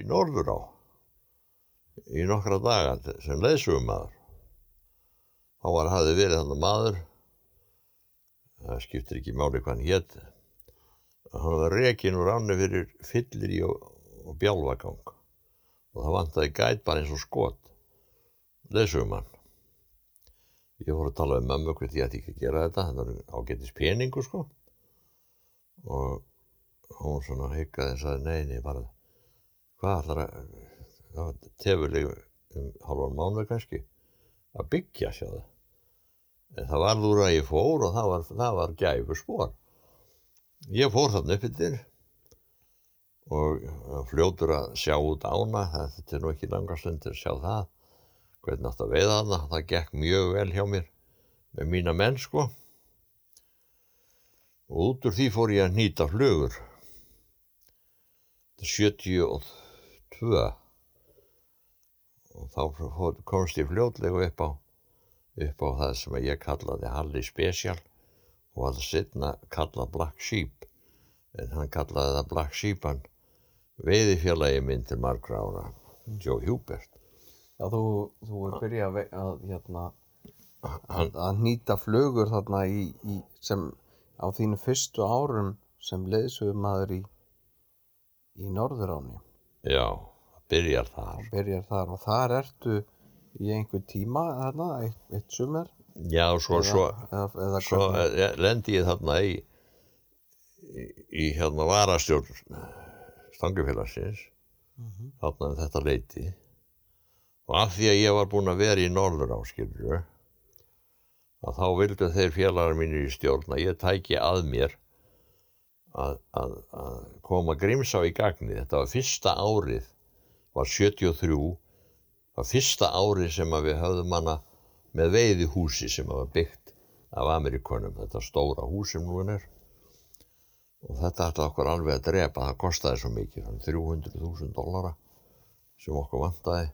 upp í norður á í nokkra daga sem leðsugum maður. Þá var hafði verið þannig maður, það skiptir ekki máli hvað hann hétt, hann var rekin úr ánni fyrir fyllir í og, og bjálfagang. Og það vantaði gæt bara eins og skot, leðsugum hann. Ég voru að tala um mömmu hvert ég ætti ekki að gera þetta, þetta var ágættis peningu sko. Og hún svona higgaði og sagði nei, nei, bara hvað ætlar að það tefurleg um halvan mánuð kannski að byggja sjáðu. En það var úr að ég fór og það var, það var gæfu spór ég fór þarna upp yfir og fljótur að sjá út ána þetta er nú ekki langa stundir að sjá það hvernig átt að veiða hana. Það gekk mjög vel hjá mér með mína menn sko. Og út úr því fór ég að nýta flugur. 72 og þá komst ég fljótlega upp á upp á það sem ég kallaði Halli Special og að setna kallað Black Sheep. En hann kallaði það Black Sheep hann veiðifélagi minn til margra ára Joe Hubert. Já, þú, þú er byrjað að, að, hérna, að, að nýta flugur þarna í, í, sem á þínu fyrstu árum sem leiðsögumæður í, í Norðuráni. Já, byrjar þar. Byrjar þar og þar ertu í einhver tíma þarna, eitt, eitt sumar. Já, svo, eða, svo, eða, eða svo lendi ég þarna í, í, í hérna varastjórn stangufélagsins, mm -hmm. þarna um þetta leiti og af því að ég var búinn að vera í Norður áskilju að þá vildu þeir félagar mínir í stjórn að ég tæki að mér að, að, að koma Grímsá í gagni. Þetta var fyrsta árið, var 73, var fyrsta árið sem við höfðum hana með veiðihúsi sem var byggt af Amerikonum, þetta stóra hús sem nú er. Og þetta ætti okkur alveg að drepa, það kostiði svo mikið, 300.000 dollara sem okkur vantaði.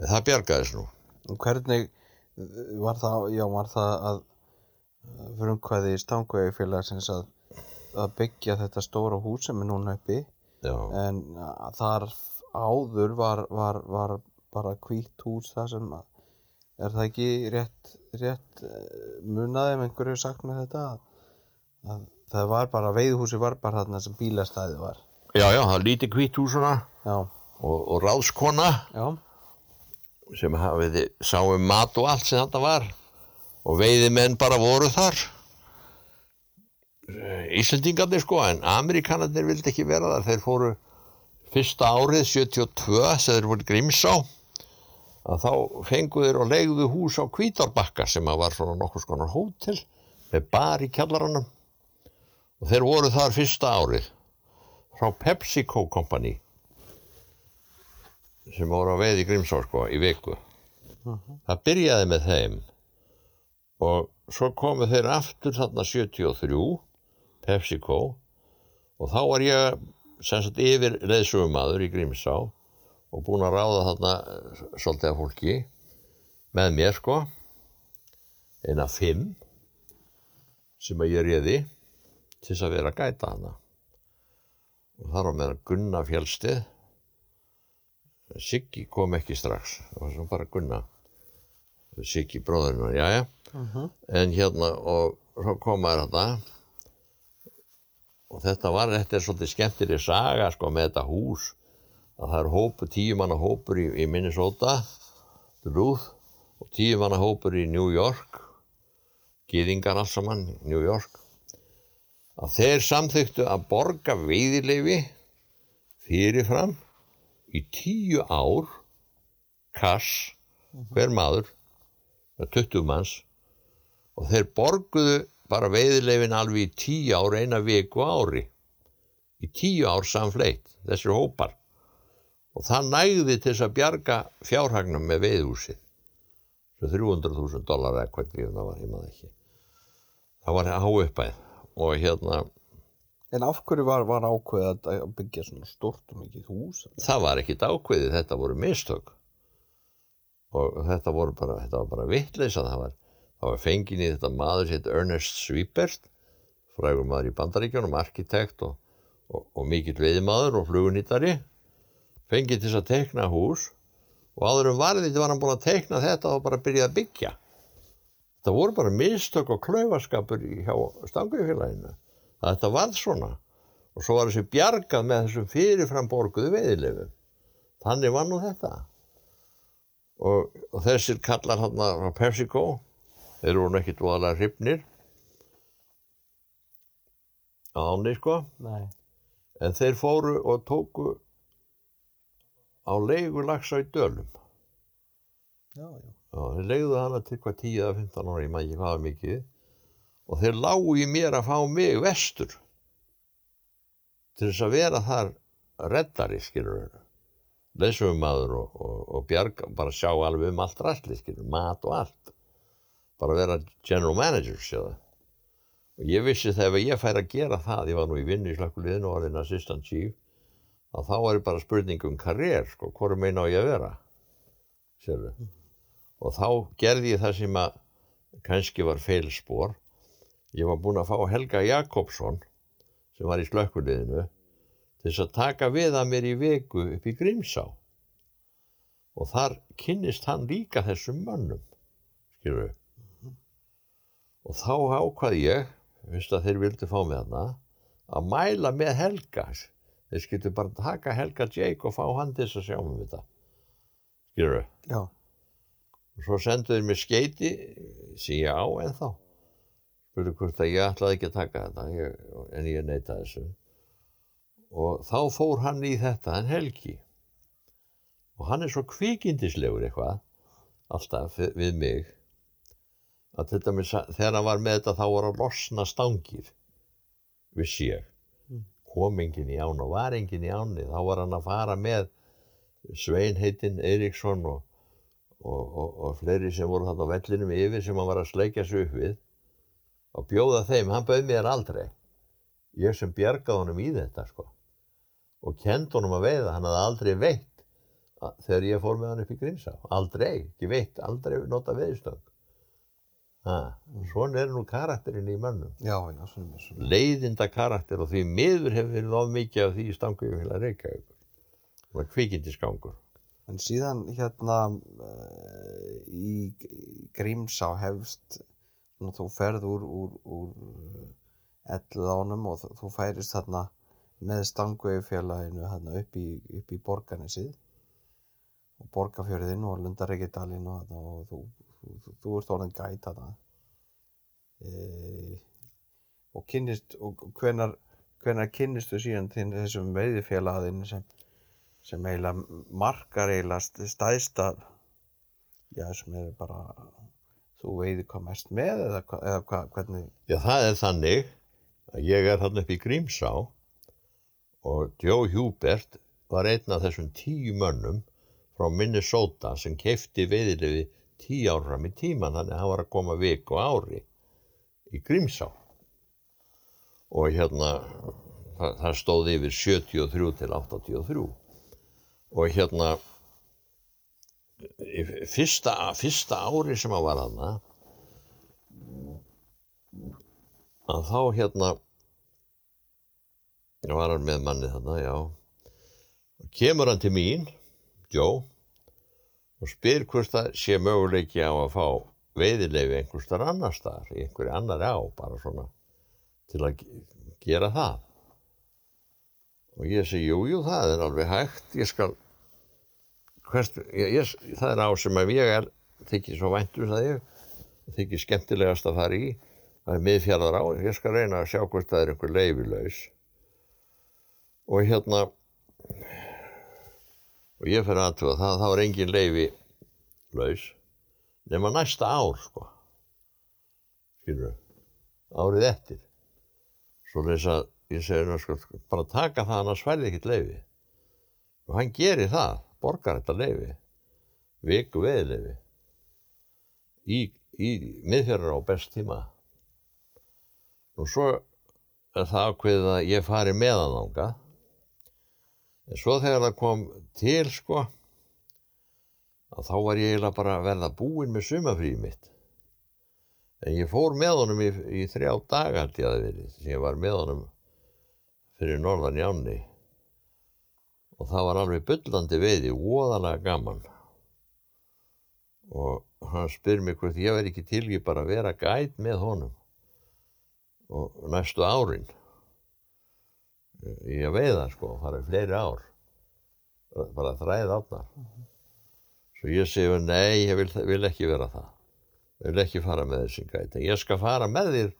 En það bjargaðis nú. Hvernig var það, já, var það að frumkvæði í stangvegi félagsins að, að byggja þetta stóra hús sem er núna uppi já. en þar áður var, var, var bara hvítt hús það sem að, er það ekki rétt, rétt munaði ef einhverju sagt með þetta? Að, að það var bara, veiðhúsi var bara þarna sem bílastæði var. Já, já, það líti hvítt húsuna og, og ráðskona. Já. Sem hafiði sáum mat og allt sem þetta var. Og veiðimenn bara voru þar. Íslandingarnir sko en Amerikanarnir vildi ekki vera þar. Þeir fóru fyrsta árið 72 sem þeir voru grímsá að þá fenguður og legðu hús á Kvítarbakka sem var svona nokkur skonar hótel með bar í kjallaranum. Og þeir voru þar fyrsta árið frá PepsiCo Company sem voru á veið í Grímsá sko í viku. -huh. það byrjaði með þeim. Og svo komu þeir aftur þarna 73 PepsiCo og þá var ég sem sagt yfir leðsugumadur í Grímsá og búin að ráða þarna svolítið af fólki með mér sko. Eina fimm sem að ég réði til þess að vera að gæta hana og þar var meðan Gunnar Fjálstið Siggi kom ekki strax það var svona bara Gunnar Siggi bróðurinn já já. Uh -huh. en hérna og svo komaður þetta og þetta var, þetta er svolítið skemmtileg saga sko með þetta hús. Að það er hópu, tíu manna hópur í, í Minnesota Duluth og tíu manna hópur í New York. Gýðingar alls saman í New York. Að þeir samþyktu að borga veiðileifi fyrirfram í tíu ár kass hver maður með 20 manns. Og þeir borguðu bara veiðileifin alveg í tíu ár eina viku ári. Í tíu ár samfleitt þessir hópar. Og það nægði til þess að bjarga fjárhagnum með veiðhúsi svo 300.000 dólar eða hvernig það var heimað ekki. Það var há uppæð og hérna En af hverju var, var ákveðið að byggja svona stort og mikið hús? það var ekkit ákveðið, þetta voru mistök. Og þetta voru bara þetta var bara vitleisa það var það var fengin í þetta maður sétt Ernest Sweepert frægur maður í bandaríkjónum, arkitekt og, og, og mikill veiðmaður og flugunýttari fengið til þess að teikna hús og áður um varðið var hann búin að teikna þetta og bara byrjaði að byggja. Það voru bara mistök og klaufaskapur hjá stangufélaginu. að Þetta varð svona og svo var þessi bjargað með þessum fyrirfram borguðu veiðilegum. Þannig var nú þetta. Og, og þessir kallar hann á PepsiCo, þeir voru nú ekkit voðalega hrifnir á áni sko, Nei. en þeir fóru og tóku á leigu lagsa í dölum. Já, já. Já, þeir leiðu hana til hvað 10 eða 15 ára, ég maður ekki hvað var mikið. Og þeir lágu í mér að fá mig vestur til þess að vera þar reddari, skilur þeir. Leysummaður og, og, og bjarga, bara sjá alveg um allt ræstli, skilur, mat og allt. Bara vera general manager, sjáðu. Og ég vissi þegar ég fær að gera það, ég var nú í vinnu í slakkuliðinu og orðin assistant chief, að þá er bara spurning um karriér, sko, hvort meina á ég að vera, sérðu. Og þá gerði ég það sem að kannski var feilspor ég var búinn að fá Helga Jakobsson sem var í slökkuliðinu til þess að taka við að mér í viku upp í Grímsá. Og þar kynnist hann líka þessum mönnum skilur og þá ákvað ég fyrst að þeir vildi fá mig þarna að mæla með Helga. Þeir skildu bara taka Helga Jake og fá hann til þess að sjá um þetta. Skilur Já. og svo sendu þeir mér skeiti sem ég á ennþá. Spurðu hvort að ég ætlaði ekki að taka þetta ég, en ég neita þessu. Og þá fór hann í þetta en Helgi. Og hann er svo kvikindislegur eitthvað alltaf vi- við mig að dæmis að- þegar hann var með þetta þá var að losna stangir vissi ég. Kom enginn í án og var enginn í áni þá var hann að fara með Svein heitinn Eiríksson og og, og, og fleiri sem voru þarna á vellinum yfir sem hann var að sleikja sig upp við og bjóða þeim, hann bauð mér aldrei. Ég sem bjargaði honum í þetta sko og kend honum að veiða, hann hafði aldrei veitt þegar ég fór með hann upp í Grímsá. Aldrei, ekki veitt, aldrei nota veiðstöng svona er nú karakterinn í mönnum. Já, já, svona, svona. leiðinda karakter og því miður hefur verið of mikið af því í stangu yfir heila Reykjavík svona kvikindisgangur. En síðan hérna uh, í Grímsá hefst, þú ferð úr, úr, úr ellðánum og þú, færist þarna með stanguðfélaginu þarna upp í, upp í borganisið og borgarfjörðin og Lundareykjadalinn og, og þú, þú, þú, þú ert orðin gæt þarna. E, og kynnist og hvenar, hvenar kynnistu síðan þessum veiðifélagin sem sem eiginlega markar eiginlega st- stæðsta já, sem er bara þú veiði hvað mest með eða, eða hva, hvernig? Já, það er þannig að ég er þarna upp í Grímsá og Joe Hubert var einn af þessum tíu mönnum frá Minnesota sem kefti veiðilefi tíu ár fram í tíman þannig að hann var að koma viku á ári í Grímsá. Og hérna það, það stóð yfir 73 til 83 og hérna fyrsta, fyrsta ári sem hann var þarna að þá hérna var hann með manni þarna, já. Og kemur hann til mín Joe og spyr hvort það sé möguleiki á að fá veiðilefi einhvers þar annar staðar einhverju annari á bara svona til að ge- gera það. Og ég segi jú, jú, það er alveg hægt ég skal hvert, ég, ég, það er á sem að ég er þykir svo væntur það ég þykir skemmtilegast að fara í það er miðfjarðar á, ég skal reyna að sjá hvort það er einhver leifilaus og hérna og ég fer aðtúa það, þá er engin leifi laus nema næsta ár sko. Skilur árið eftir. Svo þess að ég segi nú sko bara taka það annars færði ekkert leifi og hann gerir það borgar þetta leifi viku veðleifi í, í miðfjörður á best tíma. Og svo er það ákveðið að ég fari meðan þangað en svo þegar það kom til sko að þá var ég eiginlega bara að verða búinn með sumafríð mitt. En ég fór með honum í, í þrjá daga held ég að það verið sem ég var með honum fyrir norðan Jánni. Og það var alveg byllandi veiði, voðalega gaman. Og hann spyr mig hvort ég verði ekki til ekki bara að vera gæt með honum og næstu árin í að veiða sko, fara í fleiri ár. Bara þræð átnar svo ég segi nei, ég vil, vil ekki vera það. Ég vil ekki fara með þessi gæt en ég skal fara með þér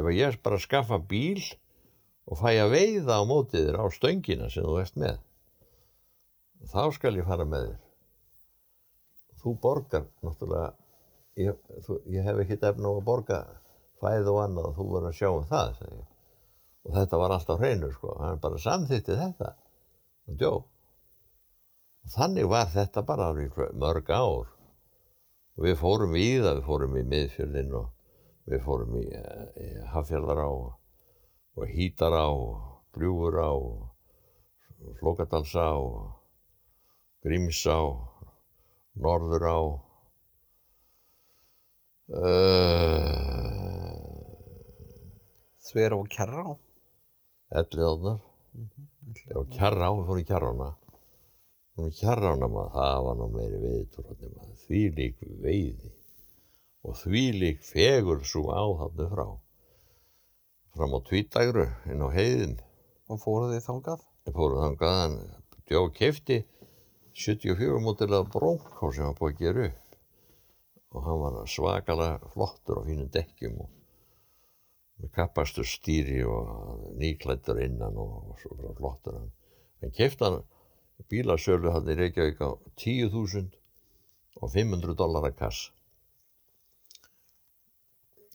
ef ég bara skaffa bíl og fæ að veiða á mótið þér á stöngina sem þú ert með. Þá skal ég fara með þér. Þú borgar náttúrulega ég, þú, ég hef ekki efna á að borga fæð og annað og þú verður að sjá um það. Og þetta var alltaf hreinu sko. Hann bara samþýtti þetta. Og djó. Og þannig var þetta bara mörg ár. Og við fórum í það, við fórum í miðfjörðin og við fórum í, í Hafjörðar á og Hítar á og Gljúfur á og Flókadals á og Gríms á Norður á uh, Þver og kjarra á Elliðáðnar. Já, kjarra á, við fórum í kjarrana. Fórum í kjarrana maður, það var nú meiri veitur því lík veiði og því lík fegur svo á þarna frá. Fram á tvítagru inn á heiðin. Og fóruð þið þangað? Ég fóruð þangað en Jó kefti 74 mótilega brónká sem hann búið að gera upp. Og hann var svakalega flottur á fínum dekkjum og með kappastu stýri og nýklættur innan og, og svo flottur hann. Hann kefti hann bílasölu hann í Reykjavík á 10.000 og 500 dólar að kass.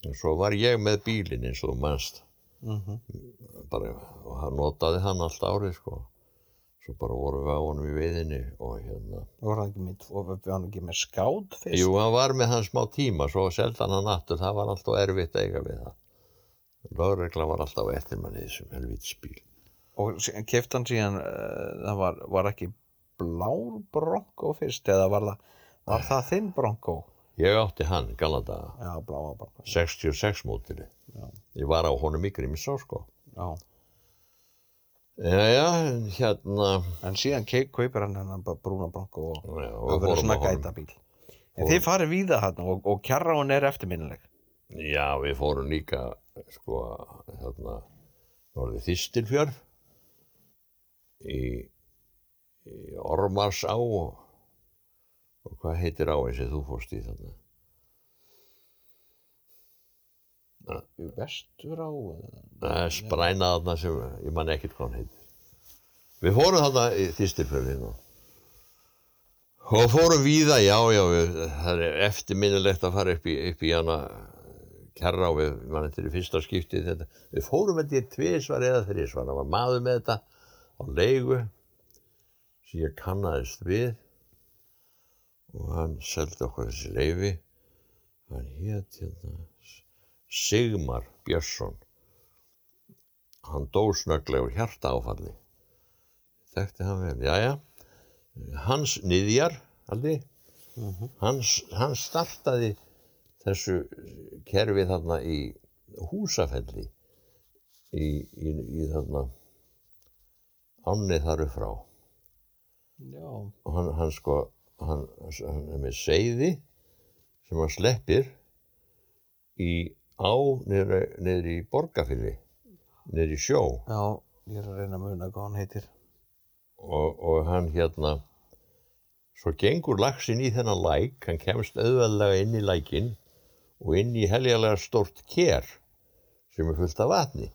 Og svo var ég með bílinn eins og mannst. Mm -hmm. bara, og hann notaði hann allt árið sko. Svo bara vorum við á honum í veiðinni og hérna. Var hann ekki með, var hann ekki með skátt fyrst? Jú, hann var með hann smá tíma, svo seldan hann aftur, það var alltaf erfitt eiga við það. Lagregla var alltaf eftir manni þessum helvítspíl. Og keft hann síðan, uh, það var, var ekki blár bronko fyrst eða var það, var það þinn bronko? Ég átti hann, galanda, Já, bláa bronko. 66 mótili. Ég var á honum í Grímsá, sko. Já. Jæja, hérna, En síðan kaupir hann hennan brúna bronko og já, það verður svona á honum. gætabíl. En þið farið víða hann og, og kjarráin er eftirminnileg. Já, við fórum líka, sko, hérna, norðið Þistilfjörð í, í Ormarsá og, og hvað heitir áin sem þú fórst í þarna? Vestur á? Það spræna þarna sem, ég man ekkert hvað hann heitir. Við fórum þarna í Þistilfjörðin og, og fórum víða, já, já, við, það er eftirminnilegt að fara upp í, upp í hana kerra og við, mann, er í fyrsta skipti þetta. Við fórum þetta í tvísvar eða þrísvar, það var maður með þetta á leigu sem ég kannaðist við og hann seldi okkur þessi leifi. Hann hétt hérna Sigmar Björnsson. Hann dó snögglega úr hjarta áfalli. Þekkti hann vel, jæja. Hans niðjar, aldrei, hans, hann startaði þessu kerfi þarna í húsafelli í, í, í þarna ánni þar upp frá. Og hann, hann sko hann, hann er með seiði sem hann sleppir í á niður, í borgarfylli niður í sjó. Já, ég er að reyna að muna hvað hann heitir. og, og hann hérna svo gengur laxinn í þennan læk hann kemst auðveldlega inn í lækin og inn í heljalega stórt ker sem er fullt af vatni.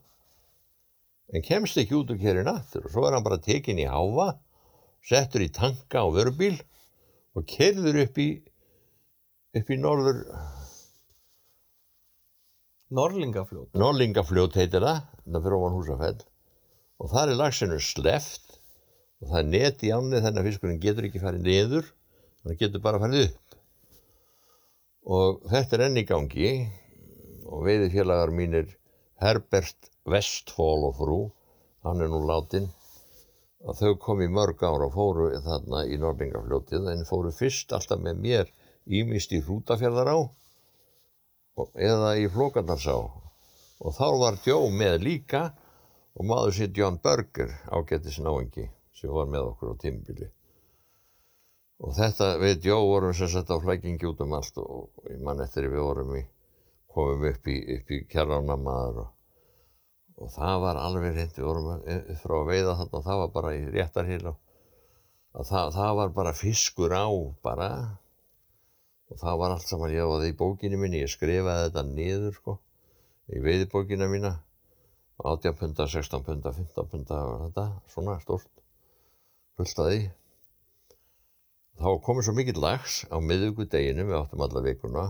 En kemst ekki út úr kerin aftur og svo er hann bara tekinn í háfa settur í tanka á vörubíl og kerður upp í upp í norður Norlingafljót. Norlingafljót heitir það það fyrir ofan húsafell. Og þar er laxinu sleft og það er net í ánni þannig að fiskurinn getur ekki farið niður hann getur bara farið upp og þetta er enn í gangi. Og veiðifélagar mínir Herbert Westfall og frú hann er nú látin að þau kom í mörg ára og fóru þarna í Norlingafljótið en fóru fyrst alltaf með mér ímist í Hrútafjörðar á eða í Flókarnarsá og þá var Joe með líka og maður sér John Berger ágættis náengi sem var með okkur á tímbili og þetta við Jó vorum sem sagt á flækingi út um allt og, og ég man eftir við vorum í komum upp í, upp í kjarránamaður og, og það var alveg reynd við vorum að- frá að veiða þarna það var bara í réttarhýl og að það, það var bara fiskur á bara. Og það var allt saman ég það í bókinni minni ég skrifaði þetta niður sko í veiðibókina mína. 18 punda, 16 punda, 15 punda var þetta, svona stórt fullt að því þá komið svo mikill lags á miðugudeginu, við áttum alla vikuna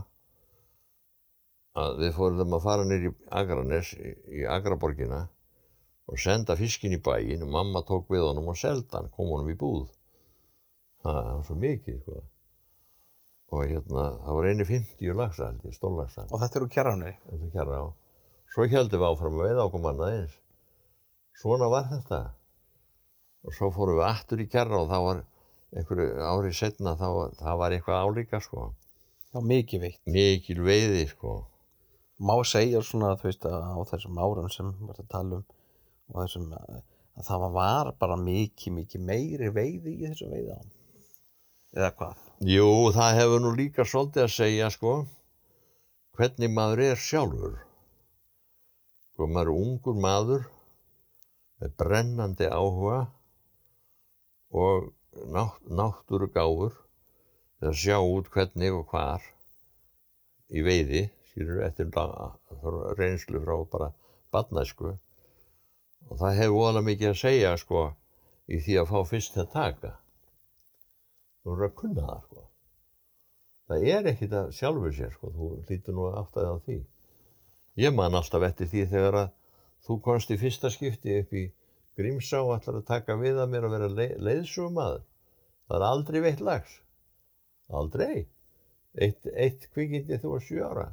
að við fórum að fara nýr í Akranes í, Akraborgina og senda fiskin í bæin og mamma tók við honum og selda hann, kom honum í búð það var svo mikið sko. og hérna það var einu 50 lagsa stórlagsa Og þetta eru á. Svo heldum við áfram að veiða okkur manna eins. Svona var þetta. Og svo fórum við aftur í kjara og það var einhverju ári setna, var, það var eitthvað álíka, sko. Já, mikið veitt. Mikil veiði, sko. Má segja svona, þú veist, að á þessum árum sem við erum að tala um og þessum, að að það var bara mikið, mikið meiri veiði í þessum veiðám. Eða hvað? Jú, það hefur nú líka svolítið að segja, sko, hvernig maður er sjálfur. Sko, maður er ungur maður með brennandi áhuga og nátt, náttúru gáfur að sjá út hvernig og hvar í veiði, skilur eftir reynslu frá bara badnæsku og það hefur voðalega mikið að segja, sko, í því að fá fyrst að taka. Þú eru að kunna það, sko. Það er ekkit að sjálfur sér, sko, þú hlýtur nú aftur á því. Ég man alltaf eftir því þegar að þú komst í fyrsta skipti upp í Grímsá og ætlar að taka við að mér að vera leið, leiðsögumadur. Það er aldrei veitt lags. Aldrei. Eitt, eitt kvikindi þú var sjö ára.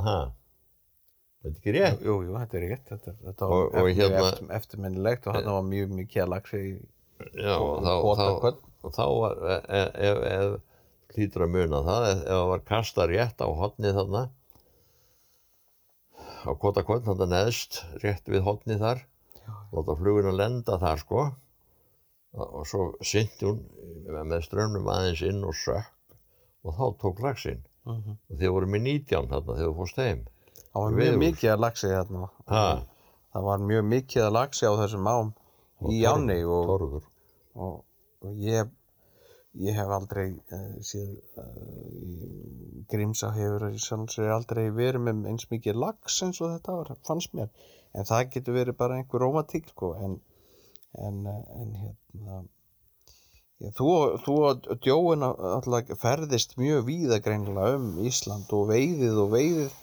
Ha. Þetta er ekki rétt. Jú, jú, þetta er rétt. Þetta, þetta Og- var og eftir, hérna- eftir, eftirminnilegt og hann var mjög mikið að lagsa í Og og þá, og var, ef, ef, ef hlýtur að muna það, ef, það var kasta rétt á hotnið þarna, á kotakvöld, þarna neðst, rétt við hotnið þar, láta fluguna lenda þar, sko, og, og svo syndi hún með strömmnum aðeins inn og sökk, og þá tók lagsinn. Mhm. Og þið voru með 19 þarna þegar þú fórst heim. Það var Í mjög mikið að lagsa þarna. Ha, Það var mjög mikið að lagsa á þessum ám í torfur, áni og, og, og ég, ég hef aldrei uh, séð uh, Grímsá hefur í sjálfsögur aldrei verið með eins mikið lags eins og þetta var, fannst mér en það getur verið bara einhver rómatík sko, en, en, en hérna Já, þú, þú og Djóin alltaf ferðist mjög víða greinilega um Ísland og veiðið og veiðið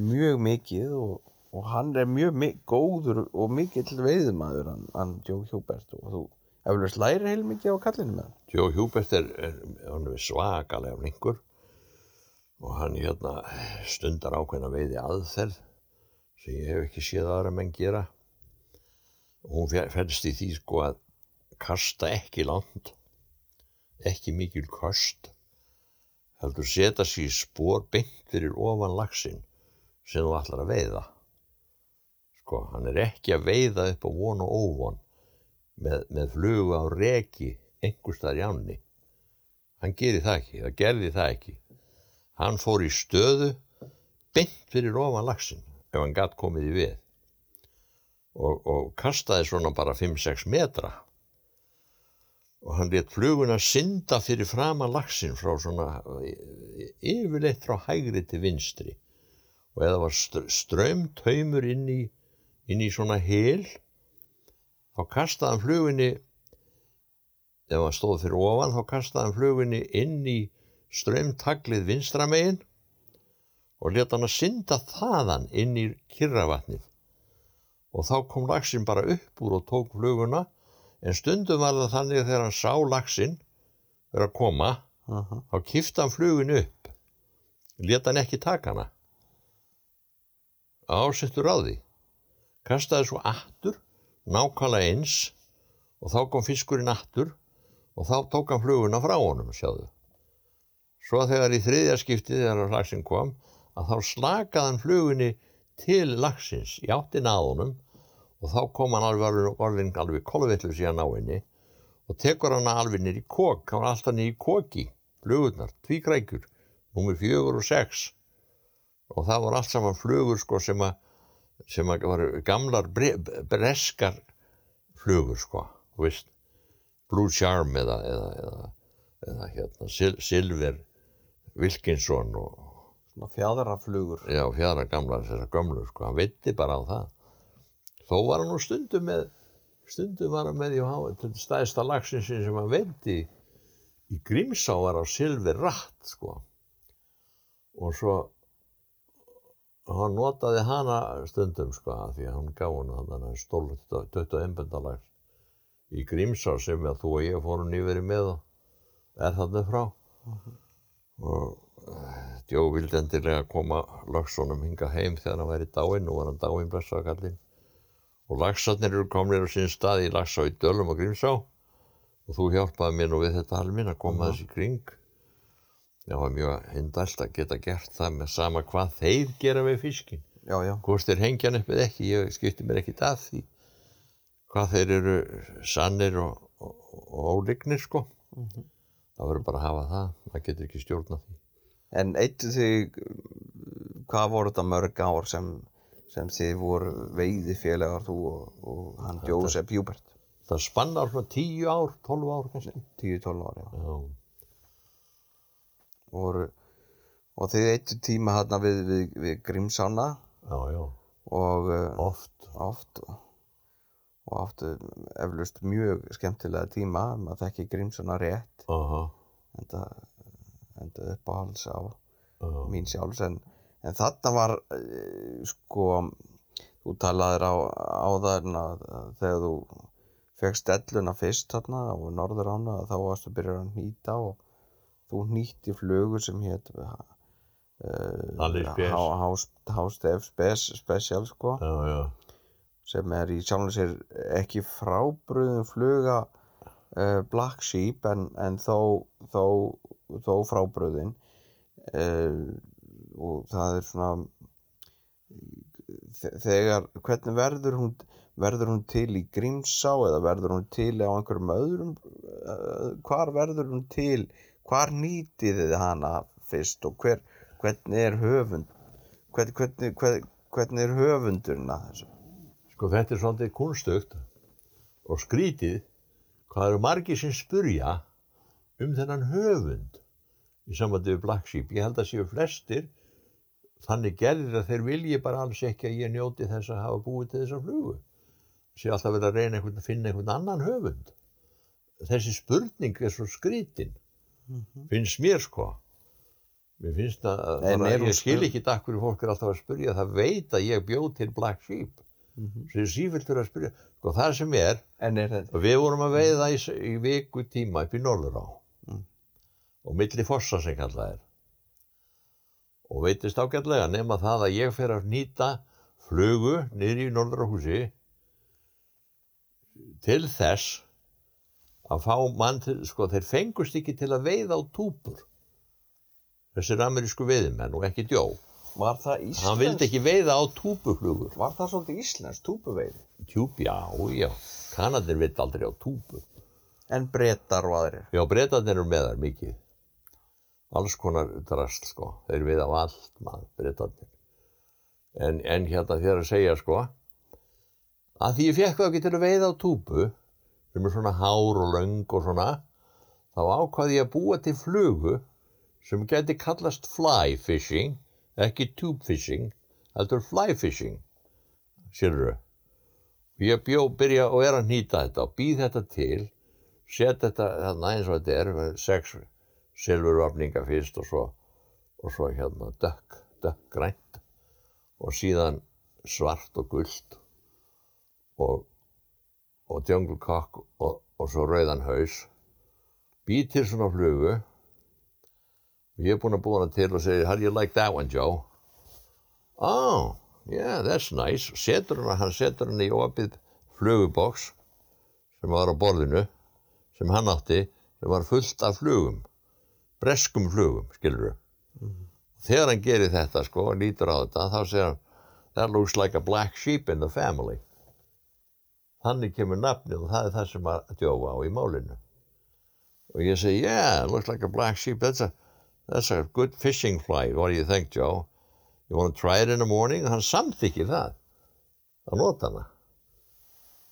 mjög mikið og, og hann er mjög mi góður og mikill veiðmaður hann, hann Djó Hjóbert og þú eflust læri heil mikið á kallinu með hann. Joe Hubert er, er, er svakalega flinkur og hann hérna stundar ákveðna veiði aðferð sem ég hef ekki séð aðra menn gera. Og hún felst í því sko að kasta ekki langt ekki mikil kost heldur setja sér spór beint fyrir ofan laxinn sem þú ætlar að veiða. Sko, hann er ekki að veiða upp á von og óvon með, með flugu á reki einhvers staðar í ánni. Hann gerir það ekki, það gerði það ekki. Hann fór í stöðu beint fyrir ofan laxinn ef hann gatt komið í við. Og, og kastaði svona bara 5-6 metra. Og hann let fluguna synda fyrir framan laxinn frá svona yfirleitt frá hægri til vinstri. Og eða var strömtaumur inn í, inn í svona hel þá kastaði hann flugunni ef hann stóð fyrir ofan þá kastaði hann flugunni inn í strömtaglið vinstramegin og leta hann að synda þaðan inn í kyrravatnið. Og þá kom laxinn bara upp úr og tók fluguna en stundum var það þannig að þegar hann sá laxinn vera að koma Uh -huh. þá kifti hann fluginu upp leta hann ekki taka hana. Ásettur á því kastaði svo aftur nákvæmlega eins og þá kom fiskurinn aftur og þá tók hann fluguna frá honum sjáðu. Svo þegar í þriðja skipti þegar laxinn kom að þá slakaði hann flugunni til laxins í áttin að honum og þá kom hann alveg orðin alveg kolvillu síðan á henni og tekur hana alveg nýr í kók, hann var alltaf nýr í kóki, flugurnar, tvíkrækjur, númer fjögur og sex. Og það var allt saman flugur sko sem að sem að var gamlar bre, breskar flugur sko, þú veist, Blue Charm eða, eða, eða, eða hérna, Sil Silver Wilkinson og fjadraflugur. já, fjara gamla þessar gömlu sko, hann veitti bara á það. Þó var hann nú stundum með, stundum var hann með í stæðsta lagsinsinn sem hann veitti í Grímsá var á Silver Ratt sko. Og svo, hann notaði hana stundum sko, því að hann gaf hann þannig að stóla 21 bendalag í Grímsá sem að þú og ég fórum nýverið með og er þarna frá. Og Jó vildi endilega koma lagsónum hinga heim þegar hann væri dáinn, nú var hann dáinn blessaðakallinn. Og lagsarnir eru komnir á sín stað í lagsá í Dölum og Grímsá og þú hjálpaði mér nú við þetta alminn að koma þessi kring. Það var mjög hindælt að geta gert það með sama hvað þeir gera við fiskin. Já, já. Hvort þeir hengja hann upp eða ekki, ég skipti mér ekkit að því. Hvað þeir eru sannir og, og, og ólignir sko. Það verður bara að hafa það, maður getur ekki stjórnað því. En eittu þig, hvað voru þetta mörg ár sem, sem þið voru veiðifélagar þú og, og hann Jósef Júbert? Það spannar svona 10 ár, 12 ár kannski. 10-12 ári, já. Já, Voru, og þið eittu tíma hérna við, við, við Grímsána já, já, og uh, oft. oft og áttu eflust mjög skemmtilega tíma, maður þekki Grímsána rétt, Aha, enda, enda uppáhalds á já, mín sjálfs. En, en þarna var uh, sko þú talaðir á, á það að, að þegar þú fegst elluna fyrst þarna á norður ána þá varstu að byrja að nýta og þú nýtti flugur sem hétt uh, Spes. Hástef Special sko. Já, já, sem er í sjálfum sér ekki frábröðum fluga uh, Black Sheep en, en þó, þó, þó frábröðin uh, og það er svona þe- þegar, hvernig verður hún verður hún til í Grímsá eða verður hún til á einhverjum öðrum uh, hvar verður hún til hvar nýtið þið hana fyrst og hver, hvernig er höfund hvern, hvernig, hvern, hvernig er höfundurinn að þessu? Sko þetta er svolítið kunstugt og skrítið hvað eru margir sem spurja um þennan höfund í sambandi við Black Sheep. Ég held að séu flestir þannig gerðir að þeir vilji bara alls ekki að ég njóti þess að hafa búið til þessa flugu. Séu alltaf verið að reyna einhvern að finna einhvern annan höfund. Þessi spurning er svo skrítin, finnst mér sko. Mér finnst að, er hún ég skil spurn- ekki þetta hverju fólk er alltaf að spurja, það veit að ég bjóð til Black Sheep sem er sífilt fyrir að spyrja sko það sem er, er við vorum að veiða í, í viku tíma upp í Norðurá Mm. og milli fossa sem kallað er og veitist ágætlega nema það að ég fer að nýta flugu niður í Norðurahúsi til þess að fá mann til, sko þeir fengust ekki til að veiða á túpur þessir amerísku veiðimenn og ekki djó Var það íslensk? hann vildi ekki veiða á túpuflugur Var það svolítið íslensk, túpuveiði? Tjúp, já, já. Kanadir vitt aldrei á túpu. En brettar og aðrir? Já, breytarnir eru með þær mikið. Alls konar drast, sko. Þeir við á allt, maður, breytarnir. En, en hérna þér að segja, sko, að því ég fekk það ekki til að veiða á túpu, sem er svona hár og löng og svona, þá ákvaði ég að búa til flugu sem geti kallast fly fishing, ekki tube fishing, heldur fly fishing, sérðu. Ég bjó, byrja og er að nýta þetta og býð þetta til, set þetta þarna eins og þetta er, sex silfurvapninga fyrst og svo, og svo hérna dökk, dökk grænt og síðan svart og gult og, og djöngulkokk og, og svo rauðan haus. Býð til svona flugu og ég er búinn að búa hana til og segja, how do you like that one, Joe? Oh, yeah, that's nice. Setur hana, hann setur hana í opið fluguboks sem var á borðinu, sem hann átti, sem var fullt af flugum, breskum flugum, skilur Þegar hann gerir þetta, sko, og lítur á þetta, þá segir hann, that looks like a black sheep in the family. þannig kemur nafnið og það er það sem að djófa á í málinu. Og ég segi yeah, it looks like a black sheep. That's a, that's a good fishing fly. What do you think Joe? You want to try it in the morning? Og hann samþykir það að nota hana.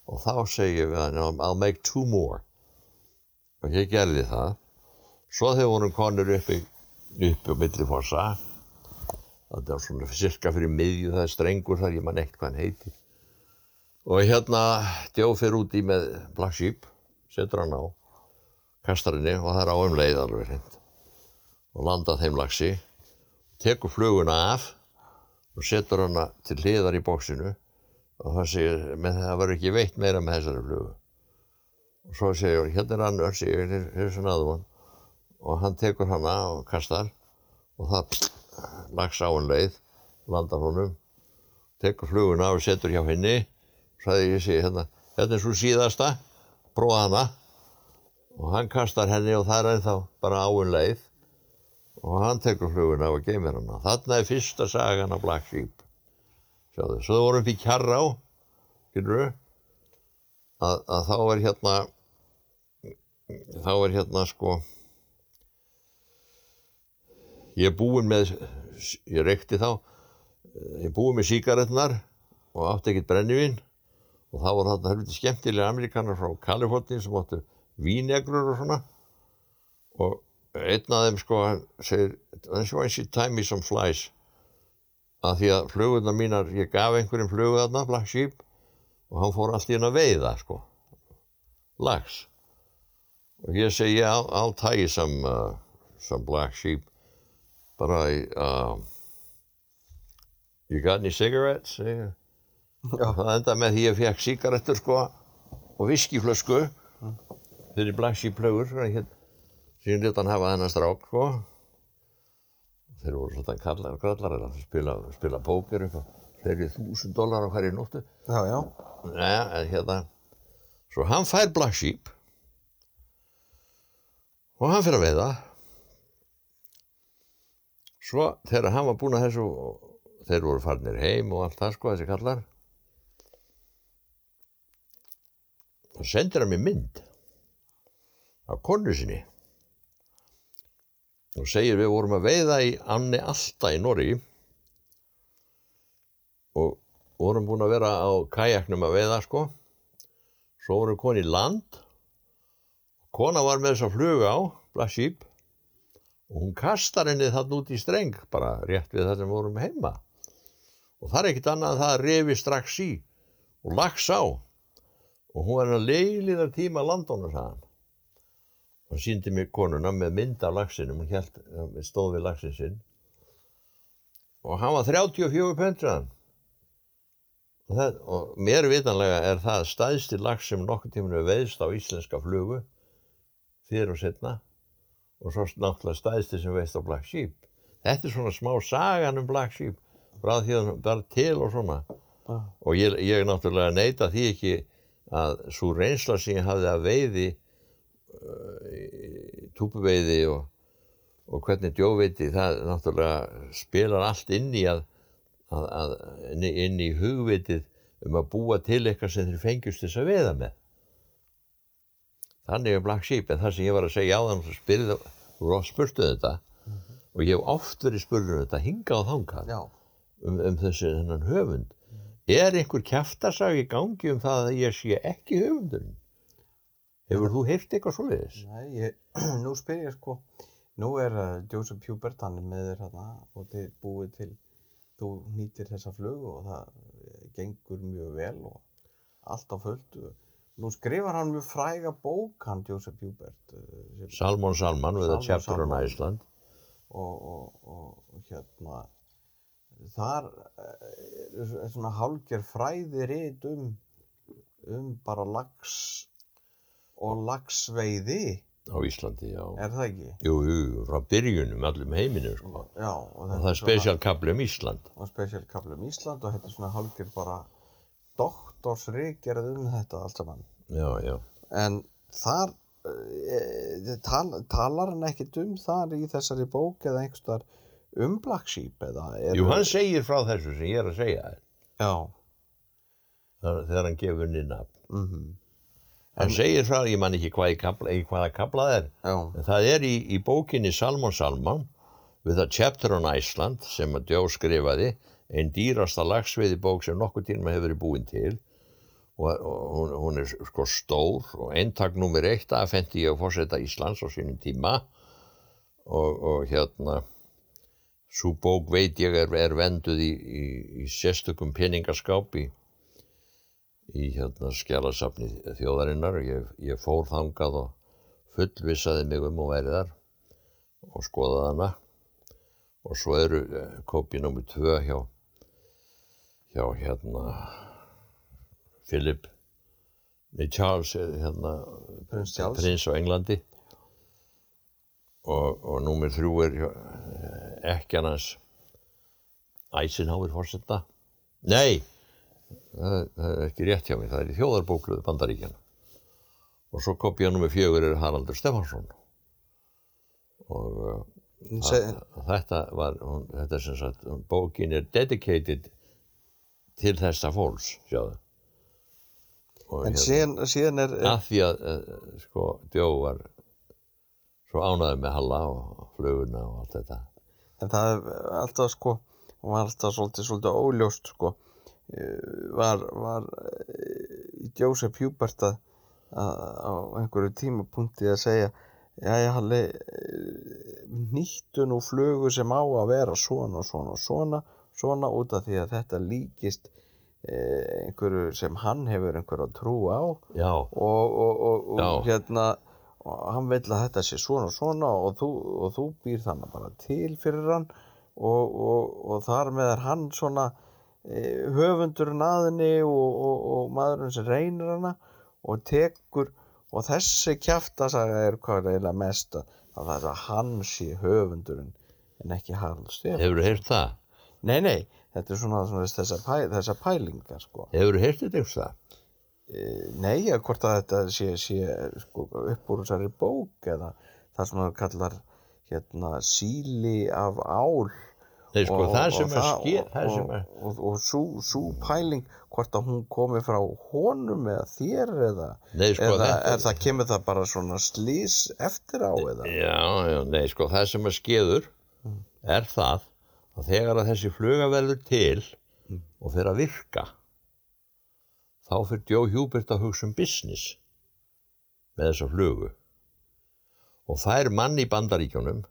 Og þá segi ég við hann I'll make two more og ég gerði það. Svo þegar vorum konur uppi uppi á milli fossa þetta var svona cirka fyrir miðju það er strengur þar ég man eitt hvað hann heiti og hérna djóð fyrir úti með Black Sheep setur hann á kastarinni og það er á um leið alveg hreint. Og landa þeim lagsi tekur fluguna af og setur hana til hliðar í bóksinu og það segir, með það verður ekki veitt meira með þessari flugu og svo segir, hérna er annar segir, hér er svona aðvon. Og hann tekur hana og kastar og það lags á hann leið landar honum tekur fluguna og setur hjá henni sagði ég sé hérna þetta er svo síðasta, prófa hana. Og hann kastar henni og það er ennþá bara áinn leið. Og hann tekur fluguna og geymir hana. Þarna er fyrsta sagan af Black Sheep. Sjáðu, svo það vorum við kjarra á skilur að, að þá er hérna þá er hérna sko ég er búinn með ég reykti þá ég er búinn með síkaretnar og átti ekkert brennivín og það voru þarna helviti skemmtilega amerikanar frá Kaliforni sem áttu vínegrur og svona. Og einn af þeim sko segir that's why she tie me some flies. Að því að flugurna mínar ég gaf einhverjum flugu þarna Black Sheep og hann fór allt í hann að veiða sko lags ég segi yeah, I'll, I'll tie you some, uh, some Black Sheep but I um, you got any cigarettes? Yeah. það enda með því ég fekk síkarettur sko og viskiflösku fyrir Black Sheep plögur sem hann hafa þennan strák sko þeir voru svona kallar og grallar að spila, spila póker eitthvað þeir þúsund dólar á hverju nóttu Já, já. Nei, en hérna svo hann fær Black Sheep og hann fyrir að veiða. Svo þegar hann var búinn að þessu og þeir voru farnir heim og allt það sko þessi kallar. Þá sendir hann mér mynd af konu sinni. Og segir við vorum að veiða í Anni Alta í Norri og vorum búin að vera á kajaknum að veiða sko. Svo vorum við koni í land kona var með þess að fluga á Black Sheep og hún kastar henni þarna út í streng bara rétt við það sem vorum heima. Og það er ekkit annað að það refi strax í og lags á. Og hún var að leiliðar tíma landónu sagðan og síndi mér konuna með mynd af lagsinum hún hélt, stóð við lagsin sinn. Og hann var 34 pöndraðan og, og mér vitanlega er það staðstil lags sem nokkur tíminu veðst á íslenska flugu fyrir og setna og svo náttúrulega staðstil sem veðst á Black Sheep. Þetta er svona smá sagan um Black Sheep. Frá því að bara til og svona. Ah. og ég, ég náttúrulega neita því ekki að svo reynsla sem ég hafði að veiði uh, túpuveiði og, og hvernig djóveiti það náttúrulega spilar allt inn í að, að, að inn, í, inn í hugvitið um að búa til eitthvað sem þeir fengjust þess að veiða með þannig er Black Sheep en það sem ég var að segja á þann spyrðu spurtu þetta. Og ég hef oft verið spurður þetta hinga á þangað um, um þessi þennan höfund. Er einhver kjaftasag í gangi um það að ég sé ekki höfundurinn? Hefur þú heyrt eitthvað svoleiðis? Nei, ég, nú spyr ég sko, nú er uh, Joseph Hubert, hann er með þér hérna og þið búið til, þú nýtir þessa flugu og það gengur mjög vel og allt á fullt. Nú skrifar hann mjög fræga bók, hann Joseph Hubert, uh, Salmon Salman við að chapter on. Iceland og, og, og, og hérna, þar eh, er svona hálger fræði rit um, um bara lax og laxveiði, á Íslandi, já. er það ekki? Jú, jú, frá byrjunum allum heiminu, sko. Já, og Og það er spesialkabli um Ísland. og spesialkafli um Ísland og þetta er svona hálfgerð bara doktorsríkjarð um þetta allt saman. Já, já. en þar e, tal, talar hann ekkert um þar í þessari bók eða einhverstaðar um Black Sheep eða er, Jú, hann segir frá þessu sem ég er að segja já, þar- Þegar hann gefur henni nafn. mhm, Hann segir frá, ég man ekki hvað kapla, í hvaða kaplað er, já, en það er í, í bókinni Salmon Salman við það Chapter on Iceland sem að Djó skrifaði, einn dýrasta lagsveiði bók sem nokkuð tíma hefur verið búin til og, og hún, er sko stór og eintak nummer eitt aðfendi ég að fórseta Íslands á sínum tíma og, og hérna svo bók veit ég er, er venduð í, í, í sérstökum peningaskáp í, hérna skjálasafni þjóðarinnar ég, ég fór þangað og fullvissaði mig um og væri þar og skoðaði hana og svo eru eh, kópi nr. 2 hjá hjá hérna Philip nei Charles eh, hérna Prins Charles. prins á Englandi. Og, og númer þrjú er eh, ekkjan hans Eisenhower fórsetta nei það, það er ekki rétt hjá mig það er í þjóðarbókluðu bandaríkjana og svo kopja nummer fjögur er Haraldur Stefansson og Se, þetta var hún, þetta er sem sagt, bókin er dedicated til þessa fólks sjáðu en hérna, síðan, síðan er, að því að uh, sko, Djó var svo ánæður með Halla og fluguna og allt þetta. En það er alltaf sko og var alltaf svolítið, svolítið óljóst sko. Eh, var, var eh, Joseph Hubert að, á einhverju tímapunkti að segja Jæja, Halli, eh, nýttu nú flugu sem á að vera svona og svona og svona, svona út af því að þetta líkist eh, einhverju sem hann hefur einhverju að trú á. Já, og, og, og, og Já. hérna og hann vill að þetta sé svona og svona og þú, og þú býr þannig bara til fyrir hann. Og, og, og þar með er hann svona e, höfundurinn aðinni og, og, og maðurinn sem reynir hana og tekur. Og þessi kjaftasaga er hvað er eiginlega mest að það er að hann sé höfundurinn en ekki Harald Stefán. Hefur þú heyrt það? nei nei, þetta er svona, svona þessar pæ, þessa pælingar sko. Hefur þú heyrt þetta eitthvað? Nei, að hvort að þetta sé, sé sko, upp úr þessari bók eða það sem það kallar hérna síli af ál Nei, sko, og, það sem er ske, og, það og, og, og sú, sú pæling hvort að hún komi frá honum eða þér eða, nei, sko, eða er það kemur það bara svona slís eftir á eða? Já, já, nei, sko, það sem er skeður er það að þegar að þessi fluga verður til og fer að virka þá fyrir Joe Hubert að hugsa um business með þessa flugu og fær mann í bandaríkjónum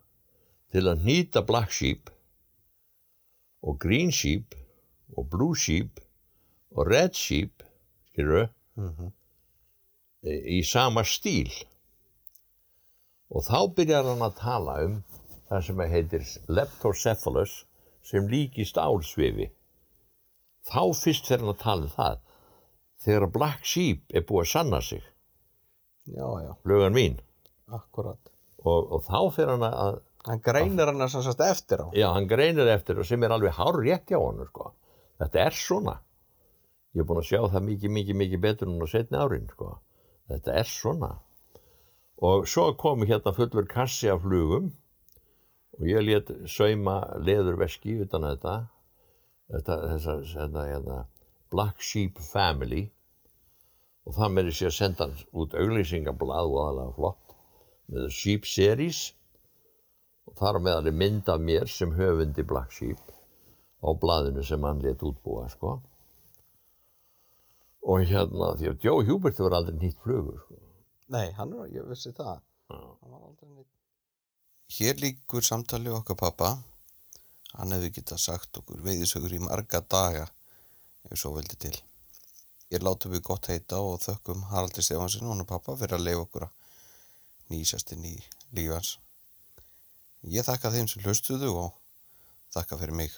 til að nýta Black Sheep og Green Sheep og Blue Sheep og Red Sheep skilur Mhm. í sama stíl og þá byrjar hann að tala um það sem heitir leptocephalus sem líkist álsvifi. Þá fyrst fer hann að tala um það þegar Black Sheep er búið að sanna sig. Já, já, lögan mín. Akkurat og, og þá fer hann að Hann greinir hann sem sagt eftir á. Já, hann greinir eftir og sem er alveg hár rétt hjá hann sko. þetta er svona. Ég er búin að sjá það mikið, mikið, mikið betur en á setni árin sko. þetta er svona. Og svo kom hérna fullur kassi af flugum og ég let sauma leðurveski utan að þetta þetta, þessa, þetta, hérna, Black Sheep Family og það með þessi að senda hann út auglýsingablað og aðalega flott með Sheep Series og þar meðal er mynd af mér sem höfundi Black Sheep á blaðinu sem hann let útbúa sko. og hérna því að Joe Hubert var aldrei nýtt flugur sko. Nei, hann var, ég vissi það Já. Hann var aldrei neitt Hér líkur samtali okkar pappa Hann hefði getað sagt okkur veiðisögur í marga daga ef svo veldi til. Ég látum við gott heita og þökkum Haraldi Stefansson og hann pappa fyrir að leifa okkur að nýsast inn í lífans Ég þakka þeim sem hlustuðu og þakka fyrir mig